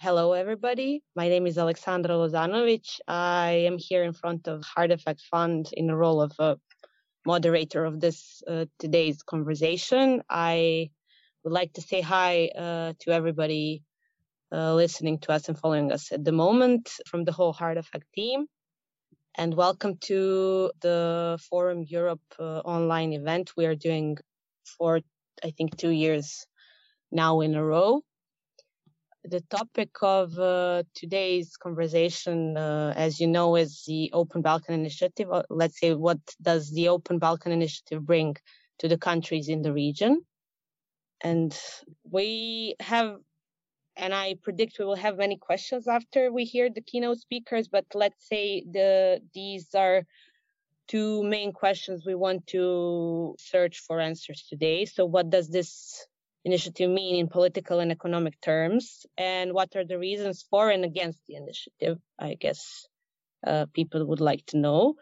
Hello, everybody. My name is Alexandra Lozanovic. I am here in front of Heartefact Fund in the role of a moderator of this uh, today's conversation. I would like to say hi uh, to everybody uh, listening to us and following us at the moment from the whole Heart Effect team. And welcome to the Forum Europe uh, online event we are doing for, I think, two years now in a row the topic of uh, today's conversation, uh, as you know, is the Open Balkan Initiative. Uh, let's say, what does the Open Balkan Initiative bring to the countries in the region? And we have, and I predict we will have many questions after we hear the keynote speakers. But let's say the these are two main questions we want to search for answers today. So, what does this initiative mean in political and economic terms, and what are the reasons for and against the initiative? I guess uh, people would like to know.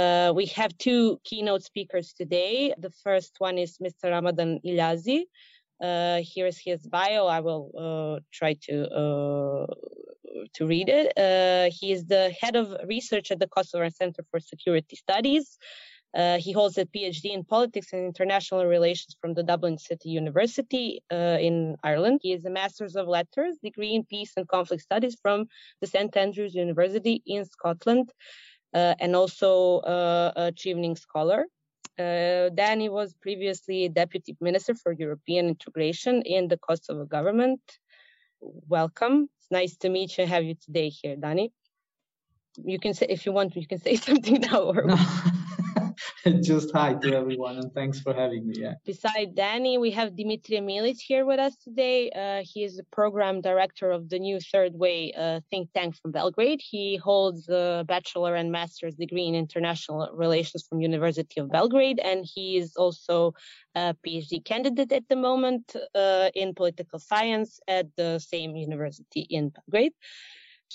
Uh, we have two keynote speakers today. The first one is Mr. Ramadan Ilazi. Uh, here's his bio. I will uh, try to uh, to read it. Uh, he is the head of research at the Kosovo Center for Security Studies. Uh, he holds a PhD in politics and international relations from the Dublin City University uh, in Ireland. He is a Master's of Letters degree in Peace and Conflict Studies from the St Andrews University in Scotland, uh, and also uh, a Chevening Scholar. Uh, Dani was previously Deputy Minister for European Integration in the Kosovo government. Welcome. It's nice to meet you and have you today here, Dani. You can say, if you want, you can say something now. Or... Just hi to everyone and thanks for having me. Yeah. Beside Dani, we have Dimitri Milic here with us today. Uh, he is the program director of the new Third Way uh, think tank from Belgrade. He holds a bachelor and master's degree in international relations from University of Belgrade, and he is also a PhD candidate at the moment uh, in political science at the same university in Belgrade.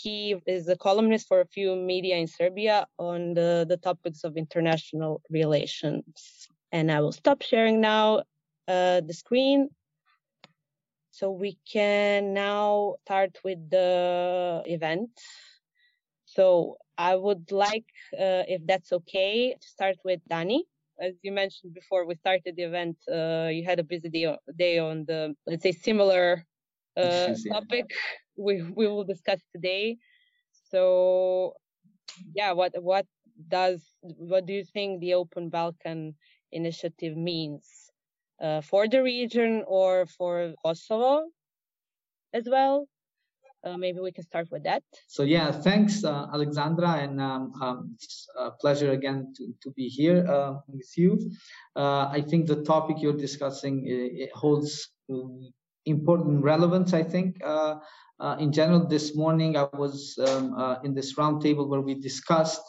He is a columnist for a few media in Serbia on the, the topics of international relations. And I will stop sharing now uh, the screen. So we can now start with the event. So I would like, uh, if that's okay, to start with Dani. As you mentioned before, we started the event. Uh, you had a busy day, day on the, let's say, similar uh, topic we we will discuss today. So, yeah, what what does what do you think the Open Balkan Initiative means uh, for the region or for Kosovo as well? Uh, maybe we can start with that. So yeah, thanks, uh, Alexandra, and um, um, it's a pleasure again to, to be here uh, with you. Uh, I think the topic you're discussing it holds um, important relevance, I think. Uh, uh, in general, this morning I was um, uh, in this roundtable where we discussed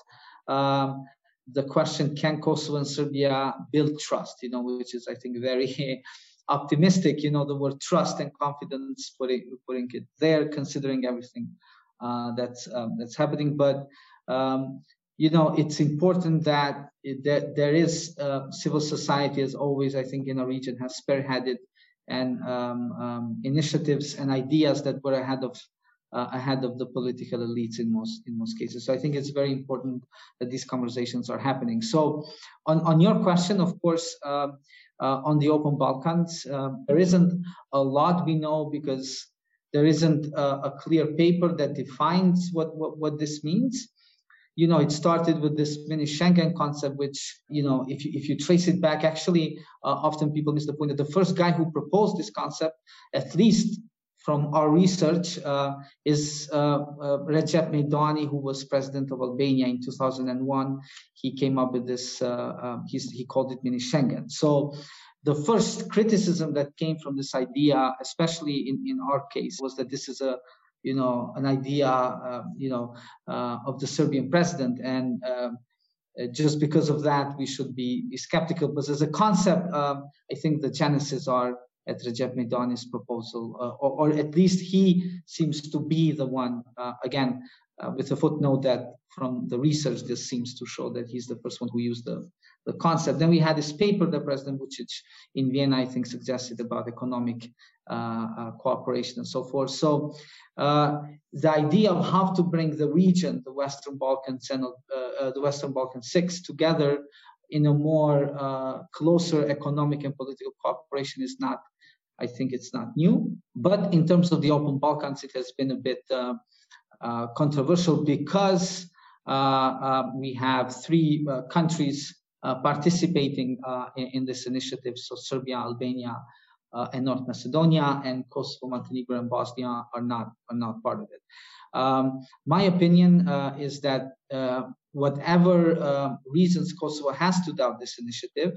um, the question, can Kosovo and Serbia build trust, you know, which is, I think, very optimistic, you know, the word trust and confidence, putting, putting it there, considering everything uh, that's, um, that's happening. But, um, you know, it's important that, it, that there is uh, civil society, as always, I think, in our region has spearheaded and um, um, initiatives and ideas that were ahead of uh, ahead of the political elites in most in most cases. So I think it's very important that these conversations are happening. So on on your question, of course. Uh, uh, on the open Balkans, um, there isn't a lot we know because there isn't a, a clear paper that defines what, what, what this means you know, it started with this mini Schengen concept, which, you know, if you, if you trace it back, actually, uh, often people miss the point that the first guy who proposed this concept, at least from our research, uh, is uh, uh Rexhep who was president of Albania in 2001. He came up with this, uh, um, he called it mini Schengen. So the first criticism that came from this idea, especially in, in our case, was that this is a you know, an idea, uh, you know, uh, of the Serbian president. And um, uh, just because of that, we should be, be skeptical. But as a concept, um, I think the genesis are at Rexhep Meidani's proposal, uh, or, or, at least he seems to be the one, uh, again, with a footnote that from the research, this seems to show that he's the first one who used the, the concept. Then we had this paper that President Vucic in Vienna, I think, suggested about economic uh, uh, cooperation and so forth. So uh, the idea of how to bring the region, the Western Balkans and the Western Balkan Six together in a more closer economic and political cooperation is not I think it's not new. But in terms of the open Balkans, it has been a bit uh, uh, controversial because uh, uh we have three uh, countries uh, participating in, in, this initiative. So Serbia, Albania, and North Macedonia, and Kosovo, Montenegro, and Bosnia are not are not part of it. Um, my opinion is that whatever reasons Kosovo has to doubt this initiative,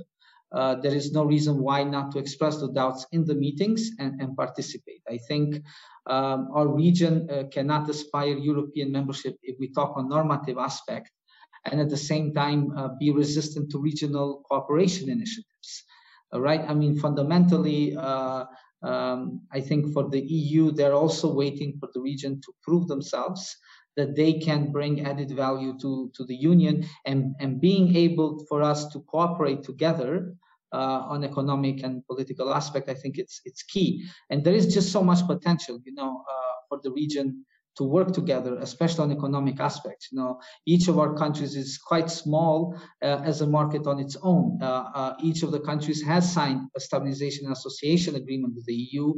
uh, there is no reason why not to express the doubts in the meetings and, and participate. I think um, our region uh, cannot aspire European membership if we talk on normative aspect and at the same time uh, be resistant to regional cooperation initiatives. right? I mean, fundamentally, uh, um, I think for the EU, they're also waiting for the region to prove themselves that they can bring added value to, to the union and, and being able for us to cooperate together uh, on economic and political aspect, I think it's it's key. And there is just so much potential, you know, uh, for the region to work together, especially on economic aspects. You know, each of our countries is quite small uh, as a market on its own. Uh, uh, each of the countries has signed a stabilization and association agreement with the EU,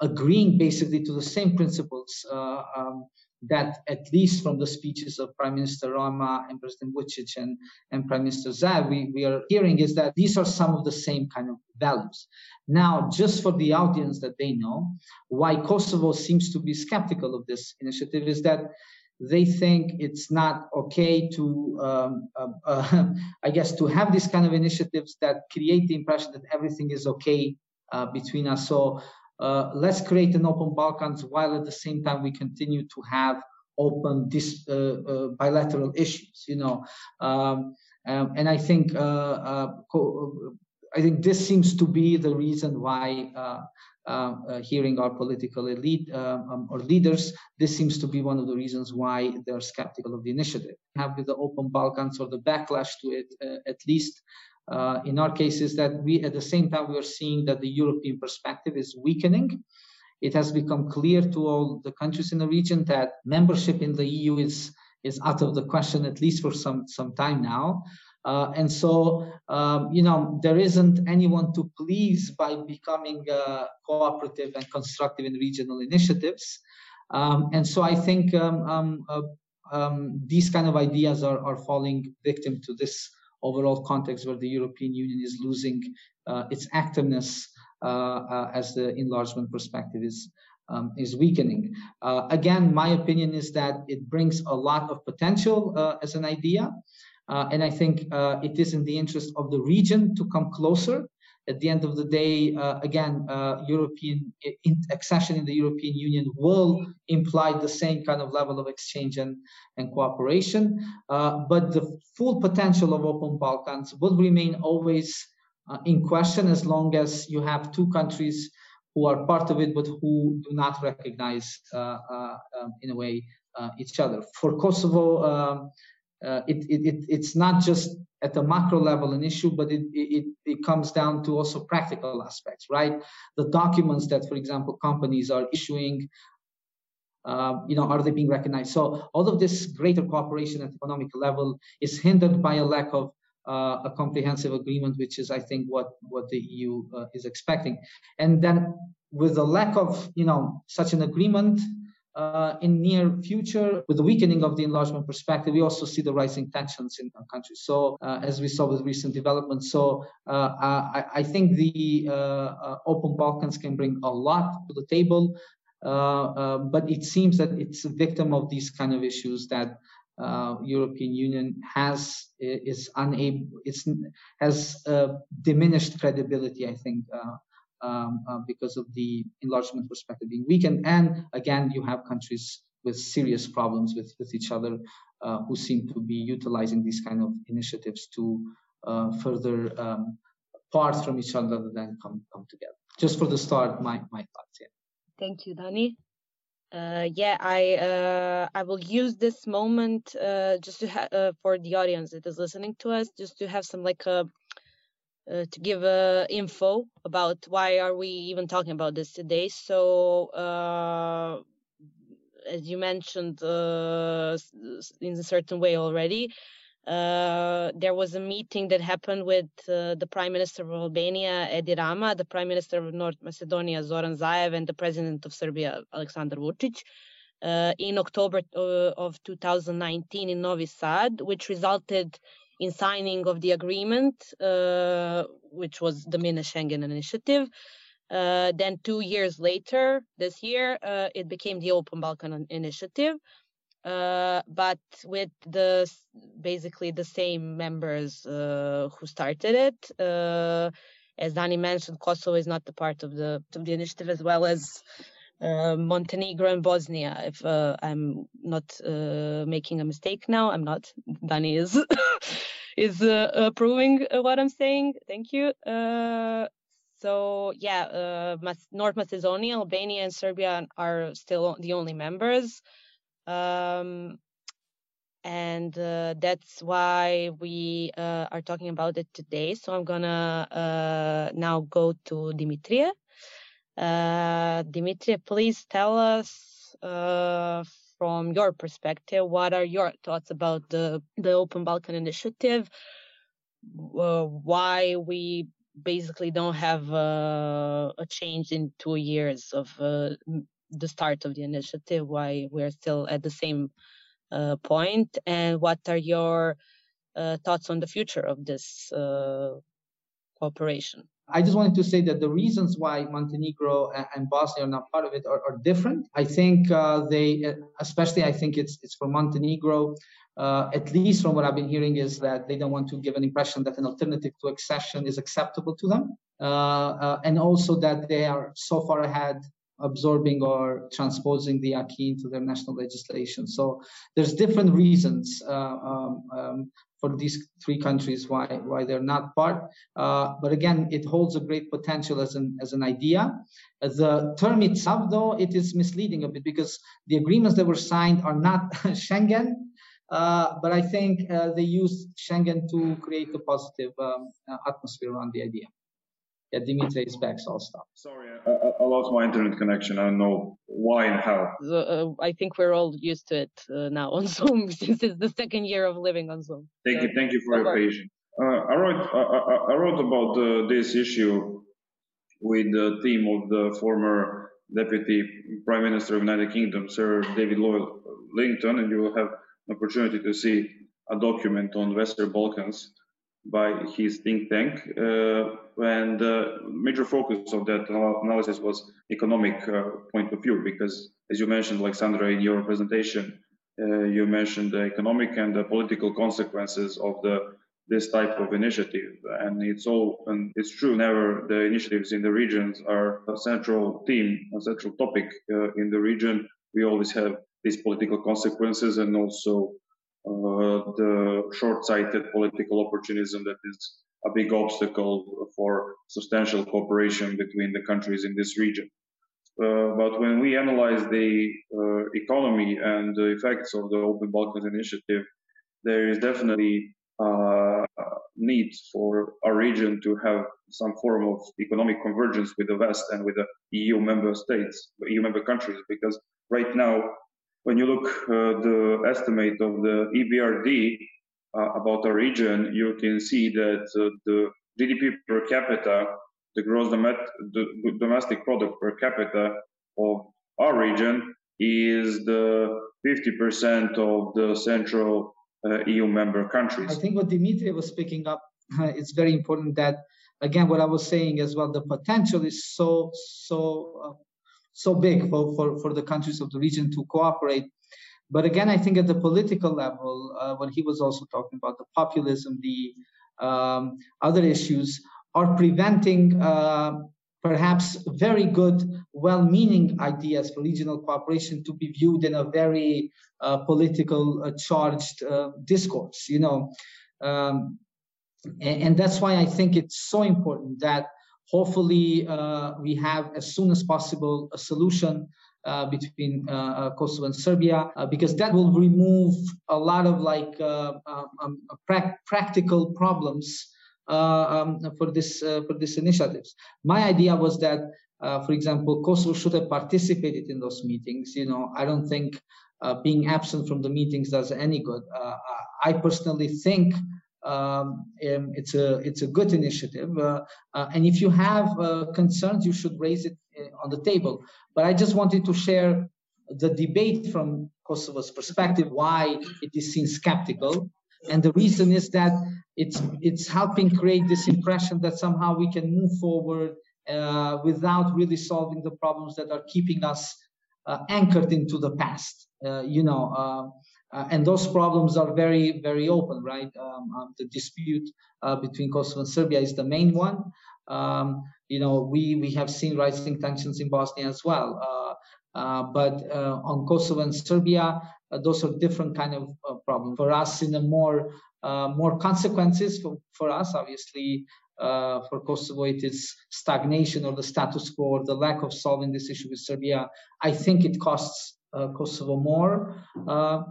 agreeing basically to the same principles. Uh, um, that at least from the speeches of Prime Minister Rama and President Vucic and, and Prime Minister Zaev, we, we are hearing is that these are some of the same kind of values. Now, just for the audience that they know, why Kosovo seems to be skeptical of this initiative is that they think it's not okay to, um, uh, uh, I guess, to have these kind of initiatives that create the impression that everything is okay uh, between us. So uh, let's create an open Balkans while at the same time we continue to have open this uh, uh, bilateral issues. You know, um, um, and I think uh, I think this seems to be the reason why. Uh, hearing our political elite um, or leaders, this seems to be one of the reasons why they're skeptical of the initiative. Have with the open Balkans or the backlash to it, at least uh, in our case is that we at the same time we are seeing that the European perspective is weakening. It has become clear to all the countries in the region that membership in the EU is is out of the question at least for some some time now. Uh, and so, um, you know, there isn't anyone to please by becoming uh, cooperative and constructive in regional initiatives. Um, and so I think um, um, uh, um, these kind of ideas are, are falling victim to this overall context where the European Union is losing uh, its activeness uh, uh, as the enlargement perspective is um, is weakening. Uh, again, my opinion is that it brings a lot of potential uh, as an idea. Uh, and I think it is in the interest of the region to come closer at the end of the day, uh, again, uh, European in accession in the European Union will imply the same kind of level of exchange and, and cooperation. Uh, but the full potential of open Balkans will remain always uh, in question as long as you have two countries who are part of it but who do not recognize, uh, uh, um, in a way, each other. For Kosovo, um, uh, it, it, it, it's not just at the macro level an issue, but it, it, it comes down to also practical aspects, right? The documents that, for example, companies are issuing, uh, you know, are they being recognized? So all of this greater cooperation at economic level is hindered by a lack of uh, a comprehensive agreement, which is, I think, what what the EU uh, is expecting. And then with the lack of, you know, such an agreement, uh, in near future with the weakening of the enlargement perspective we also see the rising tensions in our country. So uh, as we saw with recent developments so uh, I, I, think the uh, uh, open balkans can bring a lot to the table uh, but it seems that it's a victim of these kind of issues that European Union has is unable it's has diminished credibility I think um, uh, because of the enlargement perspective being weakened. And again, you have countries with serious problems with, with each other uh, who seem to be utilizing these kind of initiatives to uh, further um, part from each other rather than come, come together. Just for the start, my, my thoughts. Yeah. Thank you, Dani. Uh, yeah, I uh, I will use this moment uh, just to ha- uh, for the audience that is listening to us, just to have some like a uh, to give uh, info about why are we even talking about this today. So uh, as you mentioned uh, in a certain way already, uh, there was a meeting that happened with the Prime Minister of Albania, Edi Rama, the Prime Minister of North Macedonia, Zoran Zaev, and the President of Serbia, Aleksandar uh, in October of 2019 in Novi Sad, which resulted in signing of the agreement, uh, which was the Mini Schengen Initiative. Uh, then two years later, this year, it became the Open Balkan Initiative uh, but with the basically the same members uh, who started it. Uh, as Dani mentioned, Kosovo is not the part of the of the initiative, as well as uh, Montenegro and Bosnia. If uh, I'm not uh, making a mistake now, I'm not. Dani is is approving what I'm saying. Thank you. so yeah, North Macedonia, Albania, and Serbia are still the only members. Um, and uh, that's why we uh, are talking about it today. So I'm gonna uh, now go to Dimitria. Uh, please tell us uh, from your perspective what are your thoughts about the the Open Balkan Initiative? Uh, why we basically don't have a change in two years of the start of the initiative, why we're still at the same uh, point, and what are your uh, thoughts on the future of this uh, cooperation? I just wanted to say that the reasons why Montenegro and Bosnia are not part of it are, are different. I think uh, they, uh, especially, I think it's it's for Montenegro. Uh, at least from what I've been hearing, is that they don't want to give an impression that an alternative to accession is acceptable to them, and also that they are so far ahead absorbing or transposing the acquis into their national legislation. So there's different reasons uh, um, um, for these three countries why why they're not part. Uh, but again, it holds a great potential as an as an idea. The term itself, though, it is misleading a bit because the agreements that were signed are not Schengen. Uh, but I think uh, they use Schengen to create a positive um, atmosphere around the idea yeah, Dimitri is back, so I'll stop. Sorry, I, I, lost my internet connection. I don't know why and how. Uh, I think we're all used to it uh, now on Zoom since it's the second year of living on Zoom. Thank you, thank you for your patience. Uh, I wrote I, I wrote about uh, this issue with the team of the former Deputy Prime Minister of the United Kingdom, Sir David Lloyd Linton, and you will have an opportunity to see a document on Western Balkans by his think tank. Uh, and the major focus of that analysis was economic uh, point of view, because as you mentioned, Alexandra, in your presentation, uh, you mentioned the economic and the political consequences of the this type of initiative. And it's all, and it's true, never the initiatives in the regions are a central theme, a central topic uh, in the region. We always have these political consequences and also uh, the short-sighted political opportunism that is a big obstacle for substantial cooperation between the countries in this region. Uh, but when we analyze the uh, economy and the effects of the Open Balkans Initiative, there is definitely uh, need for our region to have some form of economic convergence with the West and with the EU member states, EU member countries, because right now when you look uh, the estimate of the EBRD uh, about our region, you can see that uh, the GDP per capita, the gross domestic product per capita of our region is the 50% of the central uh, EU member countries. I think what Dimitri was picking up, it's very important that, again, what I was saying as well, the potential is so, so uh, so big for, for, for the countries of the region to cooperate. But again, I think at the political level, uh, when he was also talking about the populism, the um, other issues, are preventing uh, perhaps very good, well meaning ideas for regional cooperation to be viewed in a very uh, political uh, charged uh, discourse, you know. Um, and, and, that's why I think it's so important that hopefully uh, we have as soon as possible a solution uh, between uh, uh, Kosovo and Serbia, because that will remove a lot of like um, um, pra- practical problems um, for this for this initiatives. My idea was that, for example, Kosovo should have participated in those meetings. You know, I don't think being absent from the meetings does any good. I personally think um, it's a it's a good initiative, uh, uh, and if you have uh, concerns, you should raise it on the table. But I just wanted to share the debate from Kosovo's perspective, why it is seen skeptical, and the reason is that it's it's helping create this impression that somehow we can move forward uh, without really solving the problems that are keeping us uh, anchored into the past. Uh, you know, uh, and those problems are very, very open, right? Um, um, the dispute uh, between Kosovo and Serbia is the main one. Um, you know, we, we have seen rising tensions in Bosnia as well. Uh, uh but uh, on Kosovo and Serbia, uh, those are different kind of problems. For us, in a more more consequences for, for us, obviously, for Kosovo, it is stagnation or the status quo or the lack of solving this issue with Serbia. I think it costs Kosovo more. Uh,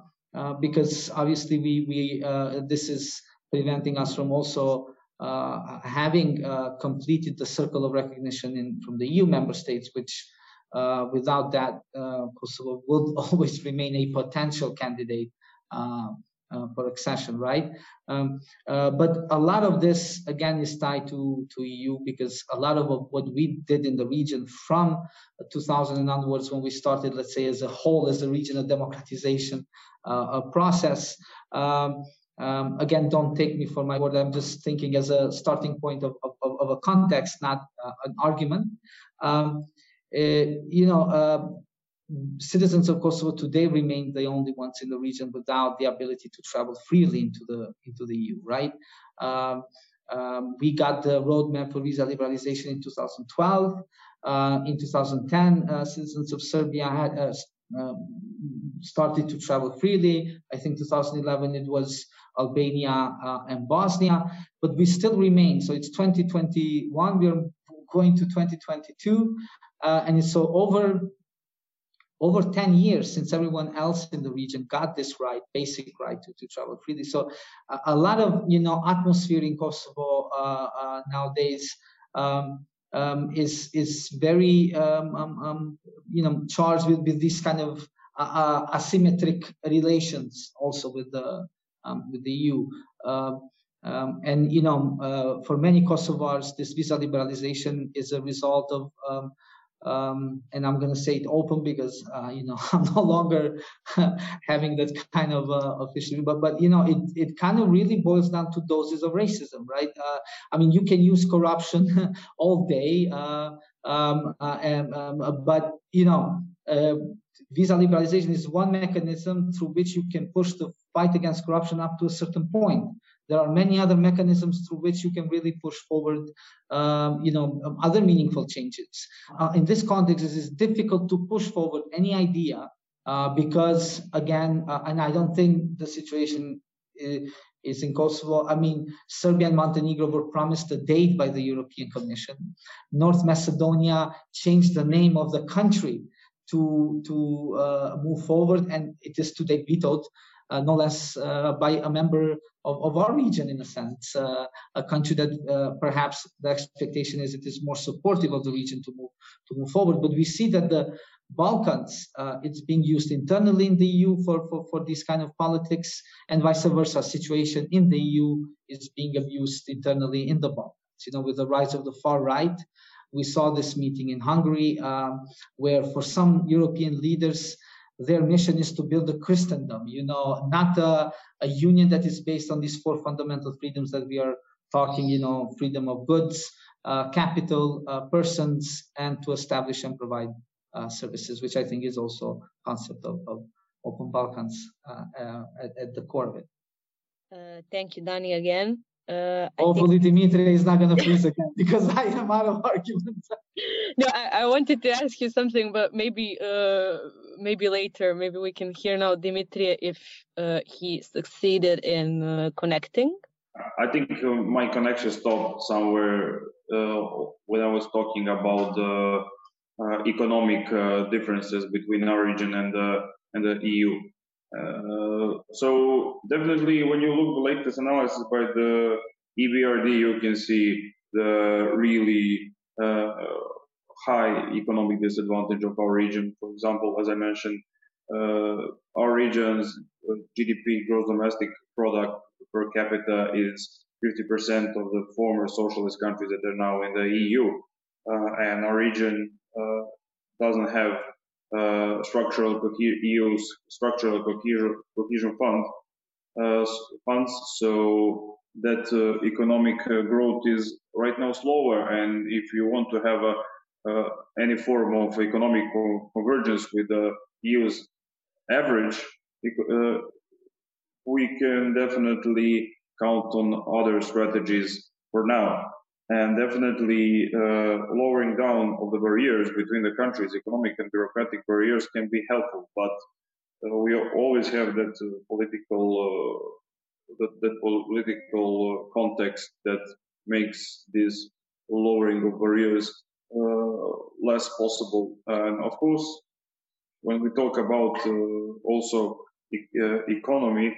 because obviously we we uh, this is preventing us from also uh, having completed the circle of recognition in from the EU member states, which without that Kosovo would always remain a potential candidate. Uh, for accession, right? Um, uh, but a lot of this again is tied to to EU because a lot of what we did in the region from 2000 and onwards, when we started, let's say, as a whole, as a regional democratization uh, process. Um, um, again, don't take me for my word. I'm just thinking as a starting point of, of, of a context, not uh, an argument. Um, uh, you know, citizens of Kosovo today remain the only ones in the region without the ability to travel freely into the into the EU. Right? Um, um, we got the roadmap for visa liberalization in 2012. Uh, in 2010, uh, citizens of Serbia had uh, started to travel freely. I think 2011 it was Albania uh, and Bosnia, but we still remain. So it's 2021. We are going to 2022, uh, and so over over 10 years since everyone else in the region got this right, basic right to, to travel freely. So uh, a lot of, you know, atmosphere in Kosovo uh, uh, nowadays um, um, is, is very, um, um, um you know, charged with, with this kind of uh, uh, asymmetric relations also with the, um, with the EU. and, you know, uh, for many Kosovars, this visa liberalization is a result of um, and I'm going to say it open because uh, you know I'm no longer having that kind of uh, official, but but you know it it kind of really boils down to doses of racism, right? Uh, I mean, you can use corruption all day, uh, um, uh, and, um, uh, but you know. Visa liberalization is one mechanism through which you can push the fight against corruption up to a certain point. There are many other mechanisms through which you can really push forward, um, you know, um, other meaningful changes. Uh, in this context, it is difficult to push forward any idea uh, because, again, uh, and I don't think the situation is in Kosovo. I mean, Serbia and Montenegro were promised a date by the European Commission. North Macedonia changed the name of the country to to uh, move forward, and it is today vetoed uh, no less uh, by a member of, of our region, in a sense, uh, a country that perhaps the expectation is it is more supportive of the region to move to move forward. But we see that the Balkans, uh, it's being used internally in the EU for, for, for this kind of politics, and vice versa. Situation in the EU is being abused internally in the Balkans. You know, with the rise of the far right, we saw this meeting in Hungary, um, where for some European leaders, their mission is to build a Christendom, you know, not a, a union that is based on these four fundamental freedoms that we are talking, you know, freedom of goods, uh, capital, uh, persons, and to establish and provide uh, services, which I think is also a concept of, of Open Balkans uh, uh, at, at, the core of it. Uh, thank you, Dani, again. Uh, Hopefully, think... Dimitri is not going to freeze again because I am out of arguments. no, I, I, wanted to ask you something, but maybe uh, maybe later, maybe we can hear now Dimitri if uh, he succeeded in uh, connecting. I think uh, my connection stopped somewhere uh, when I was talking about the uh, economic differences between our region and the and the EU. So definitely, when you look the latest analysis by the EBRD, you can see the really high economic disadvantage of our region. For example, as I mentioned, uh, our region's GDP, gross domestic product per capita, is 50% of the former socialist countries that are now in the EU. Uh, and our region uh, doesn't have uh, structural EU's structural cohesion, cohesion fund uh, funds, so that uh, economic growth is right now slower. And if you want to have a uh, any form of economic convergence with the EU's average, uh, we can definitely count on other strategies for now. And definitely uh, lowering down of the barriers between the countries, economic and bureaucratic barriers, can be helpful. But uh, we always have that uh, political uh, that, that, political context that makes this lowering of barriers uh, less possible. And of course, when we talk about uh, also e- economy,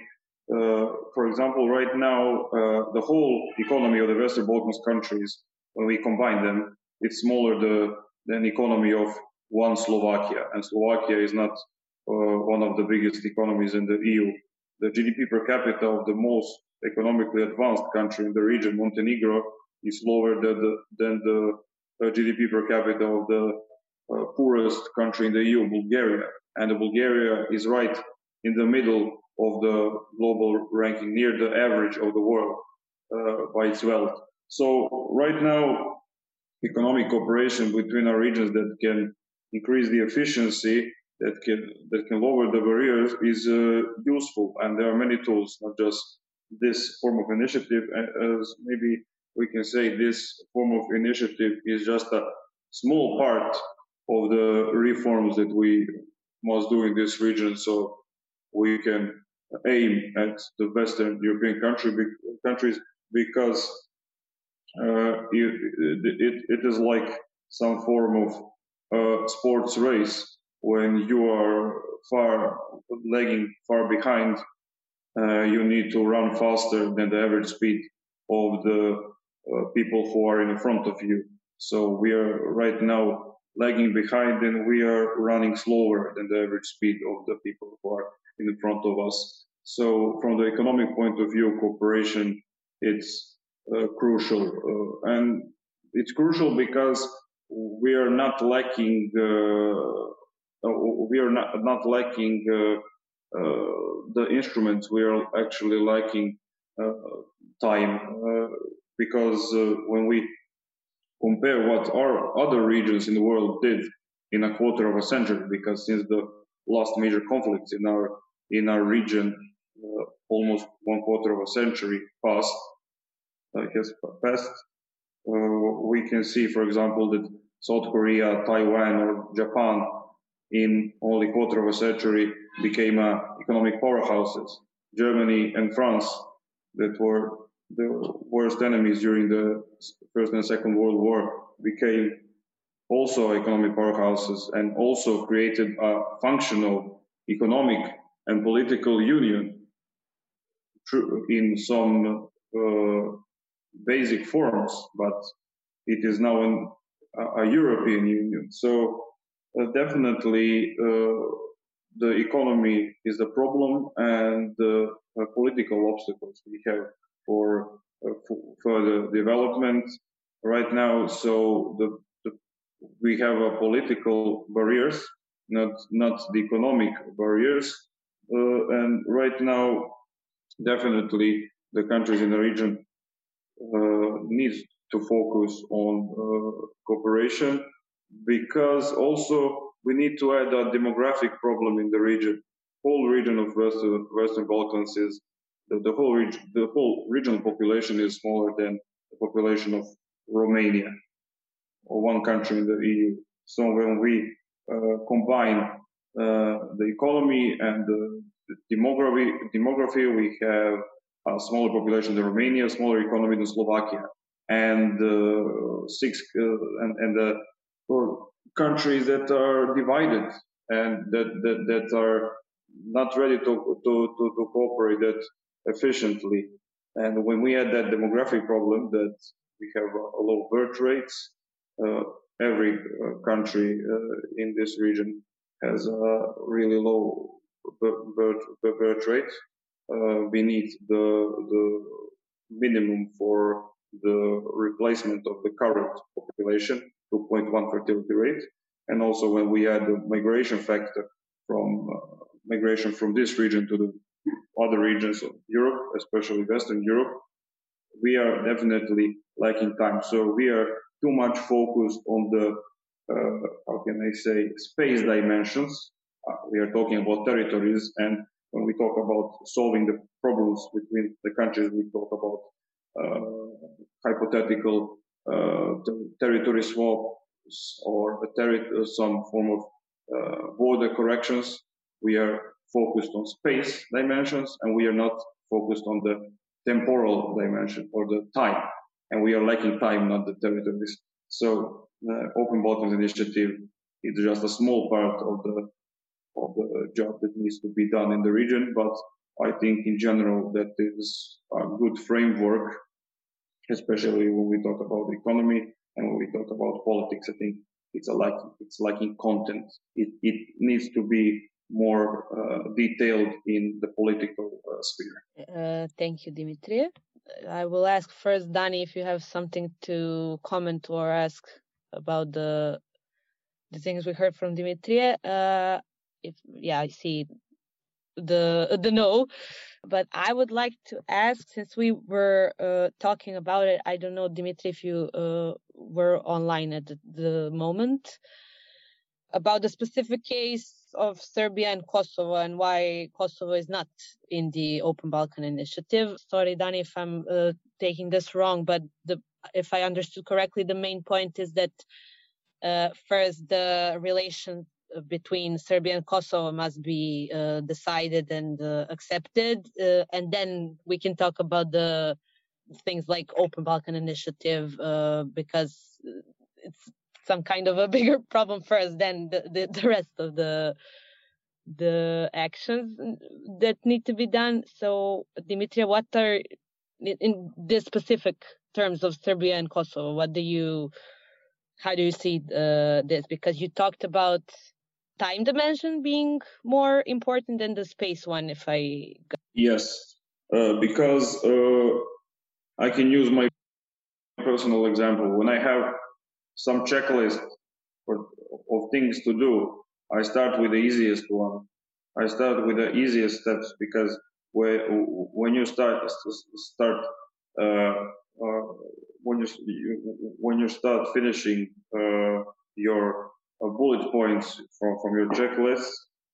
for example, right now, the whole economy of the Western Balkans countries, when we combine them, it's smaller the, than economy of one Slovakia, and Slovakia is not uh, one of the biggest economies in the EU. The GDP per capita of the most economically advanced country in the region, Montenegro, is lower than the, than the GDP per capita of the uh, poorest country in the EU, Bulgaria. And Bulgaria is right in the middle of the global ranking, near the average of the world uh, by its wealth. So right now, economic cooperation between our regions that can increase the efficiency, that can that can lower the barriers, is uh, useful. And there are many tools, not just this form of initiative, as maybe we can say this form of initiative is just a small part of the reforms that we must do in this region so we can aim at the Western European country, countries because uh, it, it, it is like some form of uh, sports race when you are far lagging far behind uh, you need to run faster than the average speed of the uh, people who are in front of you. So we are right now lagging behind and we are running slower than the average speed of the people who are in front of us. So from the economic point of view, cooperation, it's uh, crucial. Uh, and it's crucial because we are not lacking, uh, uh we are not, not lacking uh, the instruments. We are actually lacking time because uh, when we compare what our other regions in the world did in a quarter of a century, because since the last major conflicts in our in our region, uh, almost one quarter of a century passed, uh, has passed. Uh, we can see, for example, that South Korea, Taiwan, or Japan, in only quarter of a century, became uh, economic powerhouses. Germany and France, that were the worst enemies during the First and Second World War became also economic powerhouses and also created a functional economic and political union in some uh, basic forms, but it is now a, European Union. So uh, definitely uh, the economy is the problem and the uh, political obstacles we have for uh, further development right now. So the, we have a political barriers, not not the economic barriers, uh, and right now definitely the countries in the region uh, need to focus on uh, cooperation because also we need to add a demographic problem in the region. Whole region of Western, Western Balkans is the, the whole region, the whole regional population is smaller than the population of Romania or one country in the EU. So when we uh, combine uh, the economy and the, demography, demography, we have a smaller population than Romania, a smaller economy than Slovakia, and uh, six and, and countries that are divided and that, that, that are not ready to, to, to, to cooperate that efficiently. And when we had that demographic problem that we have a low birth rates, every uh, country uh, in this region has a really low birth, birth rate uh, beneath the, the minimum for the replacement of the current population, 2.1 fertility rate. And also when we add the migration factor from uh, migration from this region to the other regions of Europe, especially Western Europe, we are definitely lacking time. So we are too much focus on the, uh, how can I say, space dimensions. Uh, we are talking about territories. And when we talk about solving the problems between the countries, we talk about uh, hypothetical uh, territory swaps or terri- some form of uh, border corrections. We are focused on space dimensions and we are not focused on the temporal dimension or the time. And we are lacking time, not the territories. So the Open Balkans initiative is just a small part of the of the job that needs to be done in the region. But I think in general that is a good framework, especially when we talk about the economy and when we talk about politics. I think it's a like it's lacking content. It it needs to be more uh, detailed in the political uh, sphere. Uh, thank you, Dimitri. I will ask first, Dani, if you have something to comment or ask about the the things we heard from Dimitri. Uh, if yeah, I see the the no, but I would like to ask since we were uh, talking about it. I don't know, Dimitri, if you uh, were online at the, the moment about the specific case of Serbia and Kosovo and why Kosovo is not in the Open Balkan Initiative. Sorry, Dani, if I'm uh, taking this wrong, but the, if I understood correctly, the main point is that uh, first the relation between Serbia and Kosovo must be uh, decided and uh, accepted, uh, and then we can talk about the things like Open Balkan Initiative uh, because it's some kind of a bigger problem first than the, the, the rest of the the actions that need to be done. So, Dimitria, what are in, in the specific terms of Serbia and Kosovo? What do you, how do you see uh, this? Because you talked about time dimension being more important than the space one. If I yes, uh, because uh, I can use my personal example when I have some checklist for, of things to do. I start with the easiest one. I start with the easiest steps because when you start start uh, uh, when you, when you start finishing uh, your uh, bullet points from from your checklist,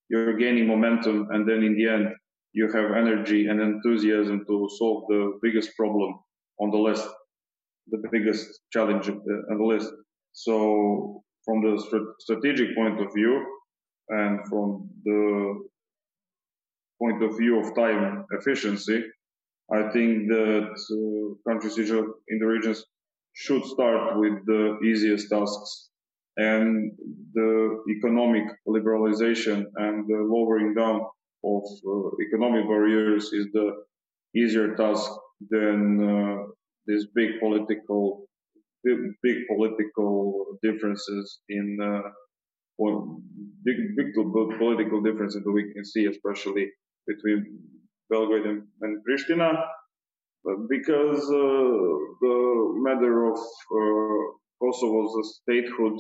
you're gaining momentum, and then in the end you have energy and enthusiasm to solve the biggest problem on the list, the biggest challenge on the list. So from the strategic point of view and from the point of view of time efficiency, I think that uh, countries in the regions should start with the easiest tasks and the economic liberalization and the lowering down of uh, economic barriers is the easier task than uh, this big political big political differences in uh, big, big political differences that we can see, especially between Belgrade and, and Pristina, because uh, the matter of uh, Kosovo's statehood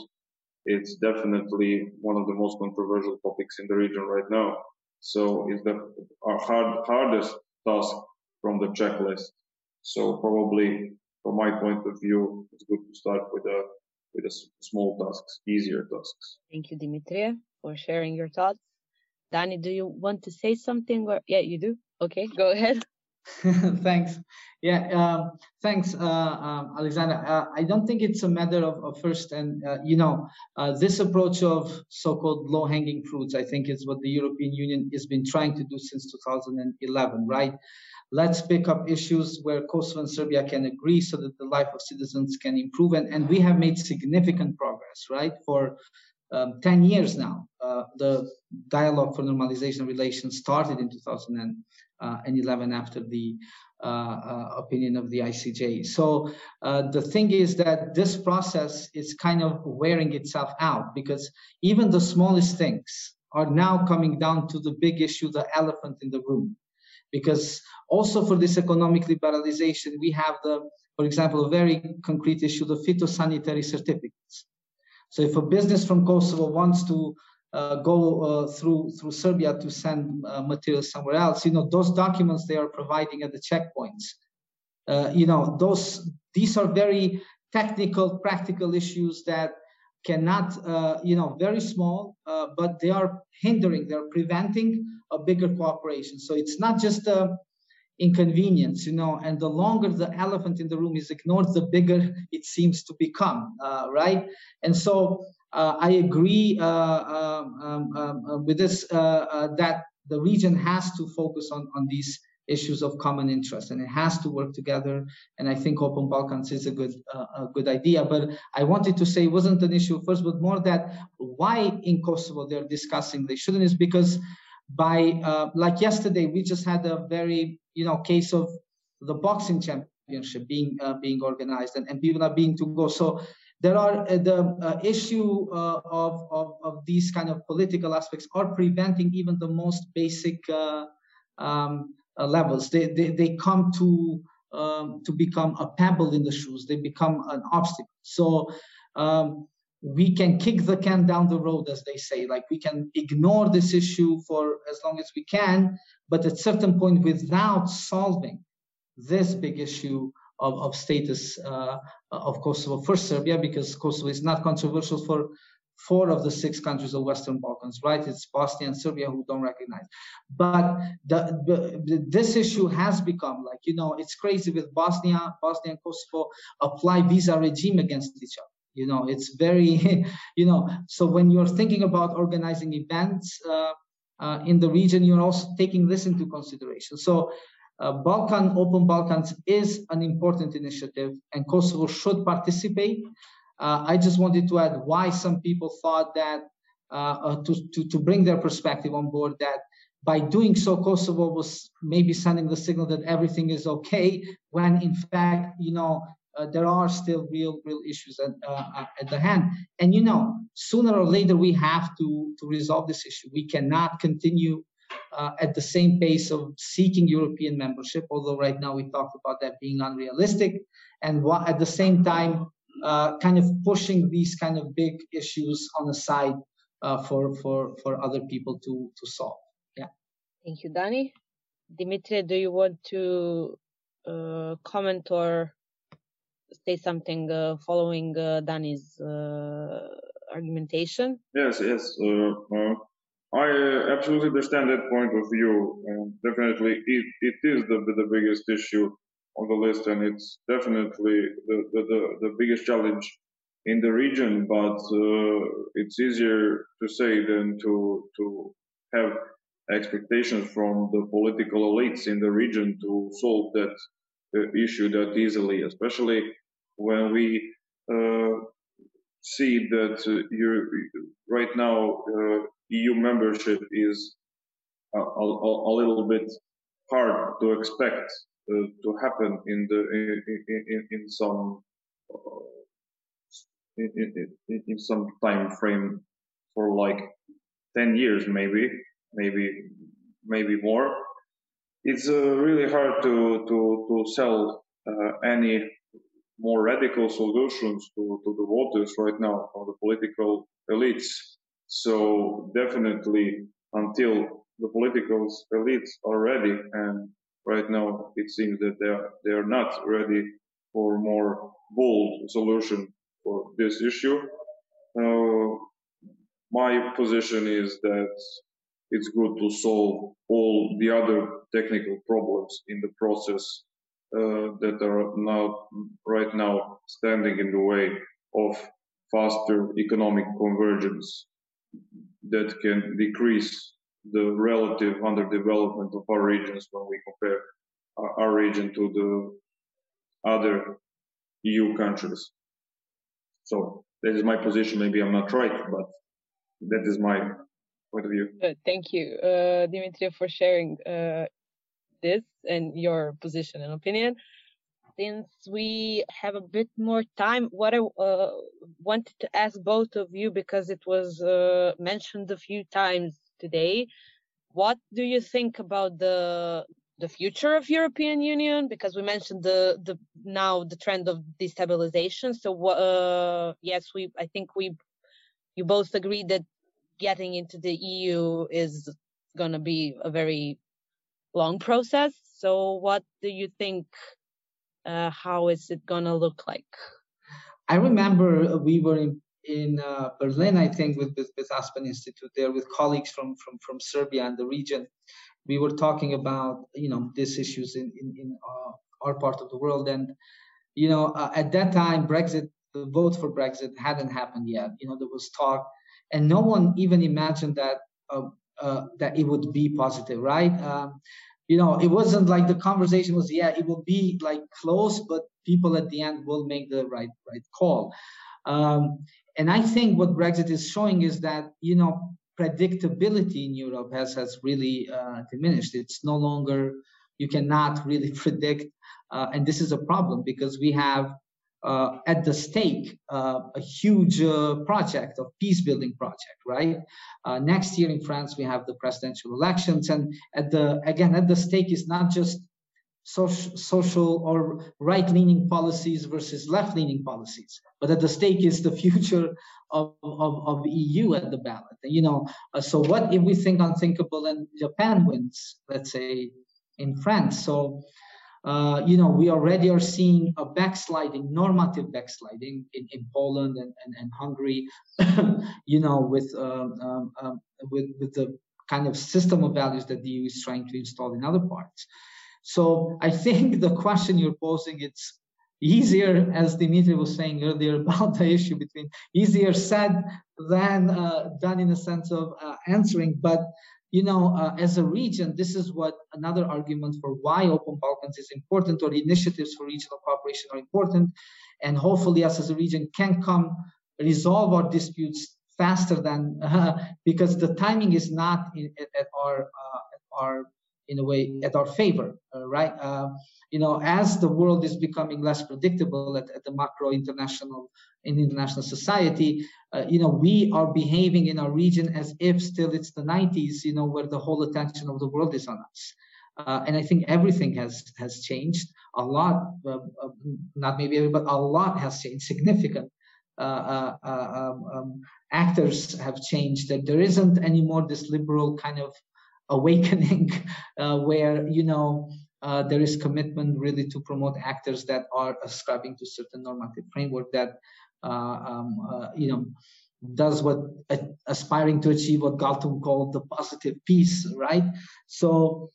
it's definitely one of the most controversial topics in the region right now. So it's the hard, hardest task from the checklist. So probably from my point of view, it's good to start with a with a small tasks, easier tasks. Thank you, Dimitri, for sharing your thoughts. Dani, do you want to say something? Or yeah, you do. Okay, go ahead. thanks. Yeah, um, thanks, uh, um, Alexander. Uh, I don't think it's a matter of, of first and, uh, you know, uh, this approach of so-called low-hanging fruits, I think is what the European Union has been trying to do since 2011, right? Let's pick up issues where Kosovo and Serbia can agree so that the life of citizens can improve. And, and we have made significant progress, right? For um, 10 years now, uh, the dialogue for normalization relations started in 2011 after the uh, uh, opinion of the ICJ. So uh, the thing is that this process is kind of wearing itself out because even the smallest things are now coming down to the big issue, the elephant in the room. Because also for this economic liberalization, we have the, for example, a very concrete issue, the phytosanitary certificates. So if a business from Kosovo wants to uh, go uh, through through Serbia to send uh, materials somewhere else. You know those documents they are providing at the checkpoints. Uh, you know those these are very technical, practical issues that cannot uh, you know very small, uh, but they are hindering, they're preventing a bigger cooperation. So it's not just a inconvenience, you know, and the longer the elephant in the room is ignored, the bigger it seems to become, right? And so uh, I agree uh, um, um, um uh, with this that the region has to focus on, on these issues of common interest and it has to work together and i think open balkans is a good uh, a good idea. But i wanted to say it wasn't an issue first but more that why in kosovo they're discussing they shouldn't is because by uh, like yesterday we just had a very you know case of the boxing championship being uh, being organized and, and people are being to go. So there are uh, the uh, issue uh, of, of, of, these kind of political aspects are preventing even the most basic um, levels. They, they, they come to um, to become a pebble in the shoes. They become an obstacle. So um, we can kick the can down the road, as they say. Like we can ignore this issue for as long as we can, but at certain point, without solving this big issue, of, of status of Kosovo for Serbia because Kosovo is not controversial for four of the six countries of Western Balkans, right? It's Bosnia and Serbia who don't recognize. But the, the, this issue has become like, you know, it's crazy with Bosnia, Bosnia and Kosovo apply visa regime against each other. You know, it's very, you know, so when you're thinking about organizing events uh, uh, in the region, you're also taking this into consideration. So uh, Balkan Open Balkans is an important initiative, and Kosovo should participate. Uh, I just wanted to add why some people thought that uh, uh, to, to, to bring their perspective on board that by doing so, Kosovo was maybe sending the signal that everything is okay, when in fact, you know, uh, there are still real, real issues at, at the hand. And you know, sooner or later, we have to to resolve this issue. We cannot continue uh, at the same pace of seeking European membership, although right now we talked about that being unrealistic, and at the same time, uh, kind of pushing these kind of big issues on the side uh, for for for other people to to solve. Yeah. Thank you, Dani. Dimitri, do you want to uh, comment or say something uh, following uh, Dani's argumentation? Yes, yes. I uh, absolutely understand that point of view, and definitely it, it is the the biggest issue on the list, and it's definitely the the, the, the biggest challenge in the region. But uh, it's easier to say than to to have expectations from the political elites in the region to solve that uh, issue that easily, especially when we uh, see that uh, you're right now uh, EU membership is a, a, a little bit hard to expect uh, to happen in the in, in, in some uh, in, in, in some time frame for like 10 years maybe maybe maybe more. It's uh, really hard to to to sell uh, any more radical solutions to, to the voters right now from the political elites so definitely until the political elites are ready, and right now it seems that they are, they are not ready for more bold solution for this issue. Uh, my position is that it's good to solve all the other technical problems in the process uh, that are now right now standing in the way of faster economic convergence that can decrease the relative underdevelopment of our regions when we compare our, region to the other EU countries. So that is my position. Maybe I'm not right, but that is my point of view. Uh, thank you, uh, Dimitri, for sharing uh, this and your position and opinion. Since we have a bit more time, what I uh, wanted to ask both of you, because it was uh, mentioned a few times today, what do you think about the the future of European Union? Because we mentioned the the now the trend of destabilization. So uh, yes, we I think we you both agree that getting into the EU is going to be a very long process. So what do you think? Uh, how is it going to look like? I remember we were in, in uh, Berlin, I think, with, with, with Aspen Institute there with colleagues from, from, from Serbia and the region. We were talking about you know these issues in in, in uh, our part of the world. And you know uh, at that time brexit the vote for brexit hadn't happened yet. You know there was talk. And no one even imagined that uh, uh that it would be positive right? Um, you know it wasn't like the conversation was yeah it will be like close but people at the end will make the right right call um, and i think what brexit is showing is that you know predictability in Europe has has really uh, diminished. It's no longer you cannot really predict, uh, and this is a problem because we have uh, at the stake uh, a huge uh, project of peace building project. Right uh, next year in France we have the presidential elections, and at the again at the stake is not just social, social or right-leaning policies versus left-leaning policies. But at the stake is the future of, of, of EU at the ballot. You know, uh, so what if we think unthinkable and Le Pen wins, let's say, in France? So, uh, you know, we already are seeing a backsliding, normative backsliding in, in Poland and, and, and Hungary, you know, with, um, um, um, with, with the kind of system of values that the EU is trying to install in other parts. So I think the question you're posing, it's easier, as Dimitri was saying earlier about the issue between easier said than uh, done in a sense of uh, answering. But you know, uh, as a region, this is what another argument for why Open Balkans is important, or initiatives for regional cooperation are important, and hopefully us as a region can come resolve our disputes faster than because the timing is not in, at, at, our uh, at our in a way at our favor, uh, right? Uh, you know, as the world is becoming less predictable at, at the macro international in international society, uh, you know, we are behaving in our region as if still it's the 90s, you know, where the whole attention of the world is on us. Uh, and I think everything has has changed a lot. Uh, uh, not maybe but a lot has changed. Significant um, um, actors have changed. That there isn't anymore this liberal kind of awakening uh, where you know uh, there is commitment really to promote actors that are ascribing to certain normative framework that uh, um, uh, you know does what aspiring to achieve what Galtung called the positive peace, right? So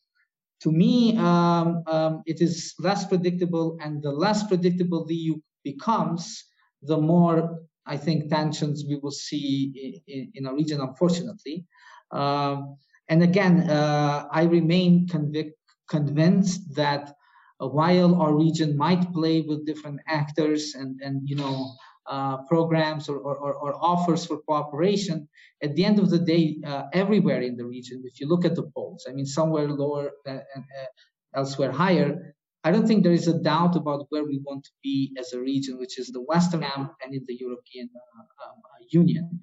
to me, um, um, it is less predictable, and the less predictable the EU becomes, the more I think tensions we will see in, in, in our region, unfortunately. Um, and again, uh, I remain convic- convinced that uh, while our region might play with different actors and, and you know, uh, programs or, or, or, offers for cooperation, at the end of the day, uh, everywhere in the region, if you look at the polls, I mean, somewhere lower and uh, elsewhere higher, I don't think there is a doubt about where we want to be as a region, which is the Western camp and in the European uh, um, Union.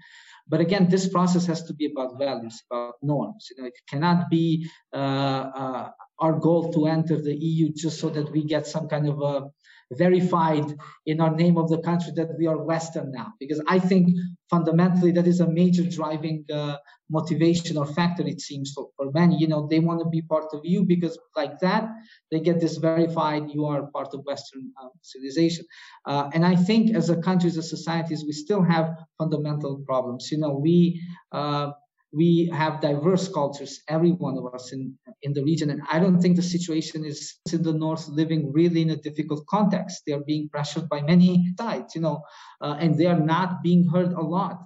But again, this process has to be about values, about norms. You know, it cannot be uh, uh, our goal to enter the EU just so that we get some kind of a verified in our name of the country that we are Western now. Because I think fundamentally that is a major driving uh, motivation or factor, it seems, for, for many. You know, they want to be part of you because, like that, they get this verified you are part of Western uh, civilization. Uh, and I think as a country, as a societies, we still have fundamental problems. You know, we uh, we have diverse cultures, every one of us in, in the region. And I don't think the situation is in the North living really in a difficult context. They are being pressured by many sides, you know, uh, and they are not being heard a lot.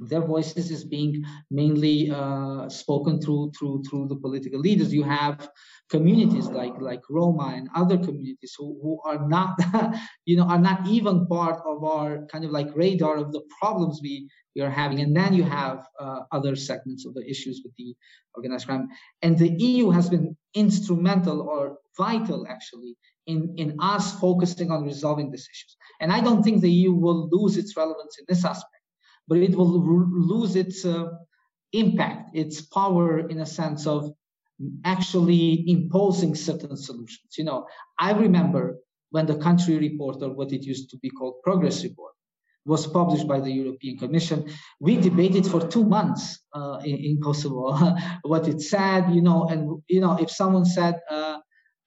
Their voices is being mainly uh, spoken through through through the political leaders. You have communities like like Roma and other communities who, who are not, you know, are not even part of our kind of like radar of the problems we we are having. And then you have uh, other segments of the issues with the organized crime. And the EU has been instrumental or vital actually in, in us focusing on resolving these issues. And I don't think the EU will lose its relevance in this aspect, but it will lose its uh, impact, its power in a sense of actually imposing certain solutions. You know, I remember when the country report, or what it used to be called progress report, was published by the European Commission. We debated for two months uh, in, in, Kosovo what it said, you know, and you know if someone said uh,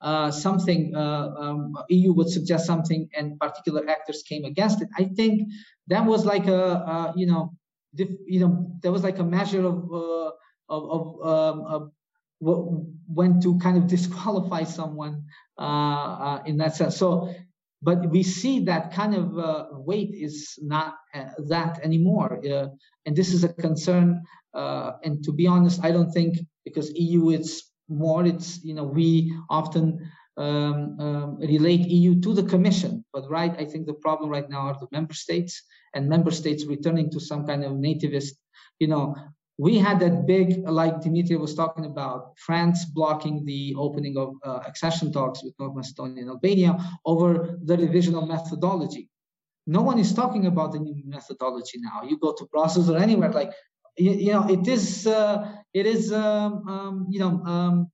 uh, something, uh, um, EU would suggest something, and particular actors came against it. I think that was like a, you know, you know, there was like a measure of uh, of, of, um, of when to kind of disqualify someone uh, in that sense. So but we see that kind of uh, weight is not uh, that anymore uh, and this is a concern uh, and to be honest i don't think because eu it's more it's you know we often um, um, relate eu to the commission but right i think the problem right now are the member states and member states returning to some kind of nativist you know we had that big, like Dimitri was talking about, France blocking the opening of uh, accession talks with North Macedonia and Albania over the revision of methodology. No one is talking about the new methodology now. You go to Brussels or anywhere, like you, you know, it is, uh, it is, um, um, you know, um,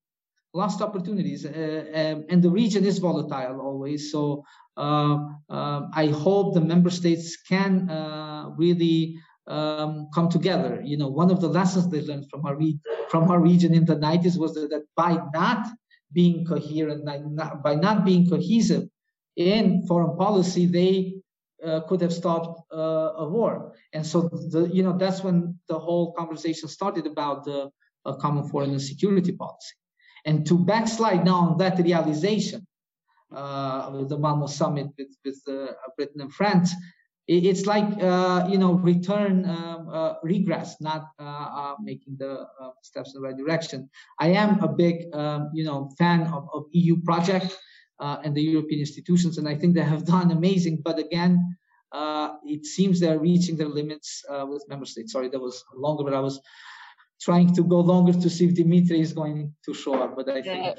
lost opportunities, uh, um, and the region is volatile always. So I hope the member states can uh, really um, come together. You know, one of the lessons they learned from our re- from our region in the 90s was that, by not being coherent, by not being cohesive in foreign policy, they uh, could have stopped uh, a war. And so, the, you know, that's when the whole conversation started about the common foreign and security policy. And to backslide now on that realization, uh, the Malmo summit with, with uh, Britain and France, it's like uh, you know return um, uh, regress not uh, uh making the uh, steps in the right direction i am a big um, you know fan of, of eu project uh, and the european institutions and i think they have done amazing but again it seems they're reaching their limits with member states. Sorry that was longer but i was trying to go longer to see if dimitri is going to show up but i think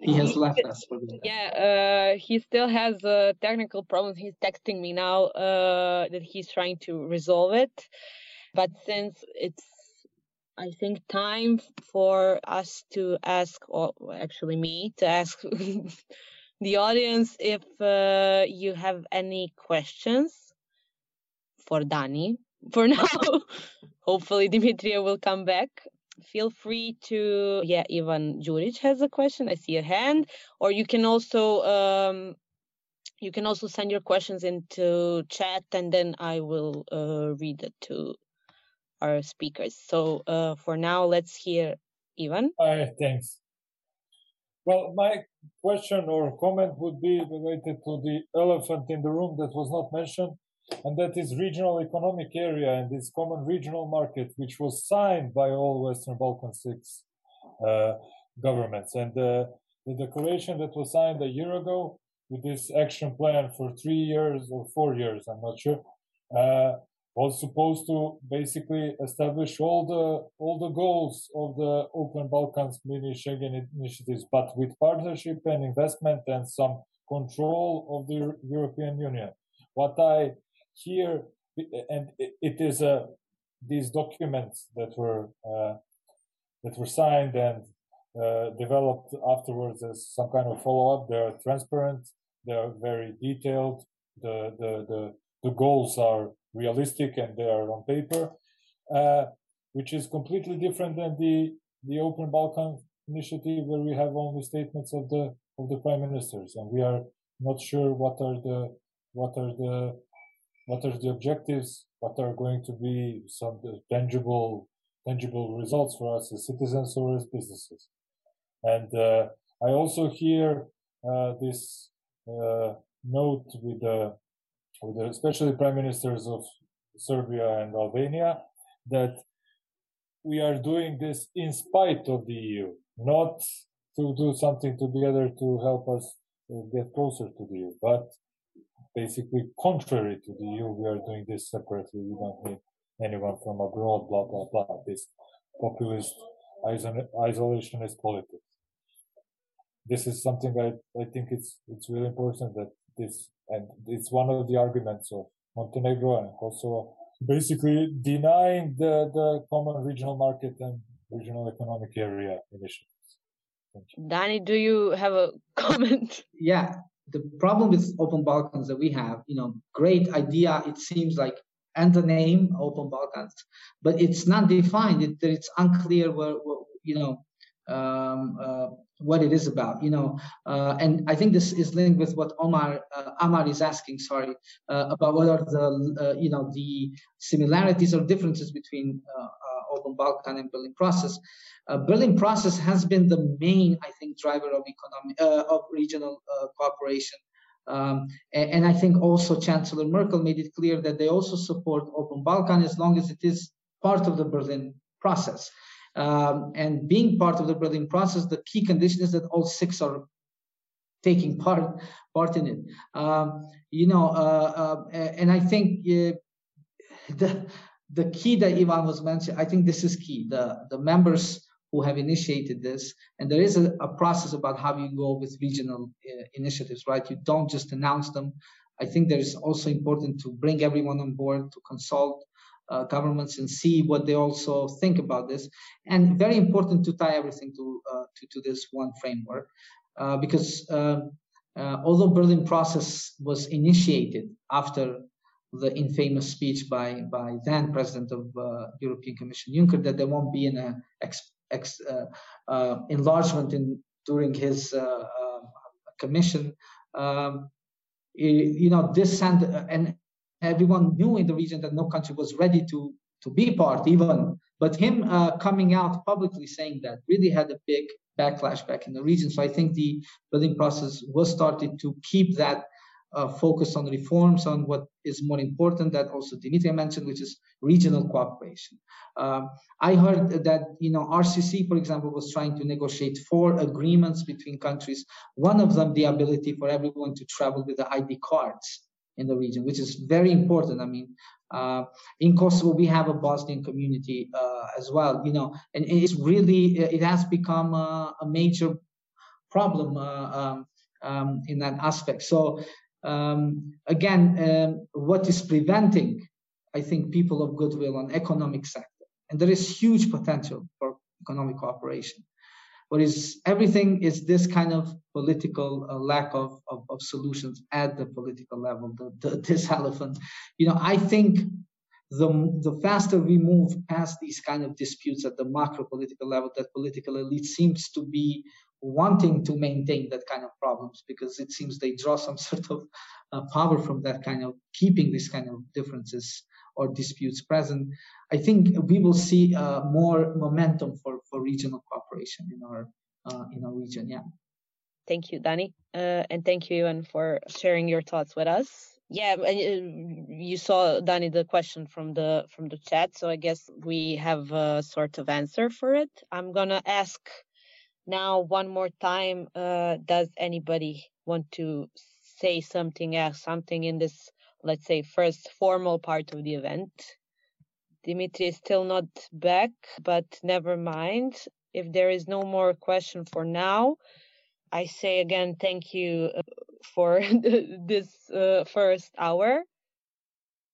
he has left us for the yeah uh, he still has uh, technical problems. He's texting me now uh, that he's trying to resolve it. But since it's i think time for us to ask or actually me to ask the audience if uh, you have any questions for dani for now. Hopefully dimitria will come back. Feel free to yeah Ivan Juric has a question. I see a hand. Or you can also um, you can also send your questions into chat and then I will uh, read it to our speakers. So uh, for now let's hear Ivan. Hi thanks. Well my question or comment would be related to the elephant in the room that was not mentioned and that is regional economic area and this common regional market, which was signed by all Western Balkan six uh, governments. And uh, the declaration that was signed a year ago with this action plan for three years or four years, I'm not sure, uh, was supposed to basically establish all the all the goals of the Open Balkans mini Schengen initiatives, but with partnership and investment and some control of the European Union. What I here and it is a these documents that were uh, that were signed and uh, developed afterwards as some kind of follow-up. They are transparent. They are very detailed. The the the, the goals are realistic and they are on paper, uh, which is completely different than the the Open Balkan initiative where we have only statements of the of the prime ministers and we are not sure what are the what are the what are the objectives, what are going to be some tangible tangible results for us as citizens or as businesses. And uh, I also hear uh, this uh, note with the, with the, especially prime ministers of Serbia and Albania, that we are doing this in spite of the EU, not to do something together to help us get closer to the EU, but basically contrary to the EU, we are doing this separately. We don't need anyone from abroad, blah, blah, blah. This populist isolationist politics. This is something I, I think it's, it's really important that this, and it's one of the arguments of Montenegro and Kosovo, basically denying the, the common regional market and regional economic area initiatives. Dani, do you have a comment? Yeah, the problem with Open Balkans that we have, you know, great idea. It seems like and the name Open Balkans, but it's not defined. It, it's unclear where, where you know um, uh, what it is about. You know, uh, and I think this is linked with what Omar uh, Amar is asking. Sorry uh, about what are the uh, you know the similarities or differences between uh, Open Balkan and Berlin process. Berlin process has been the main, I think, driver of economic of regional cooperation um, and, and, I think also Chancellor Merkel made it clear that they also support Open Balkan as long as it is part of the Berlin process. Um, and being part of the Berlin process, the key condition is that all six are taking part part in it. Um, you know, uh, uh, and I think uh, the the key that Ivan was mentioning, I think this is key. The the members who have initiated this. And there is a, a process about how you go with regional uh, initiatives, right? You don't just announce them. I think there is also important to bring everyone on board to consult uh, governments and see what they also think about this. And very important to tie everything to uh, to, to, this one framework, uh, because um, uh, although Berlin process was initiated after the infamous speech by by then President of uh, European Commission Juncker that there won't be an ex- ex, uh, uh, enlargement in during his uh, commission. Um, you know, this sent and everyone knew in the region that no country was ready to to be part even but him uh, coming out publicly saying that really had a big backlash back in the region so i think the Berlin process was started to keep that uh, focus on reforms on what is more important that also Dimitri mentioned, which is regional cooperation. Um, I heard that you know RCC, for example, was trying to negotiate four agreements between countries. One of them, the ability for everyone to travel with the ID cards in the region, which is very important. I mean, uh, in Kosovo, we have a Bosnian community uh, as well, you know, and it's really it has become a, a major problem uh, um, um, in that aspect. So um, again, um, what is preventing, I think, people of goodwill on economic sector, and there is huge potential for economic cooperation. What is everything is this kind of political uh, lack of, of, of, solutions at the political level, the, the, this elephant. You know, I think the, the faster we move past these kind of disputes at the macro political level, that political elite seems to be wanting to maintain that kind of problems because it seems they draw some sort of uh, power from that kind of keeping these kind of differences or disputes present. I think we will see uh, more momentum for, for regional cooperation in our uh, in our region. Yeah. Thank you, Dani, uh, and thank you, Ivan, for sharing your thoughts with us. Yeah, and uh, you saw Dani the question from the from the chat, so I guess we have a sort of answer for it. I'm gonna ask now one more time uh, does anybody want to say something else something in this let's say first formal part of the event? Dimitri is still not back but never mind. If there is no more question for now i say again thank you uh, for this uh, first hour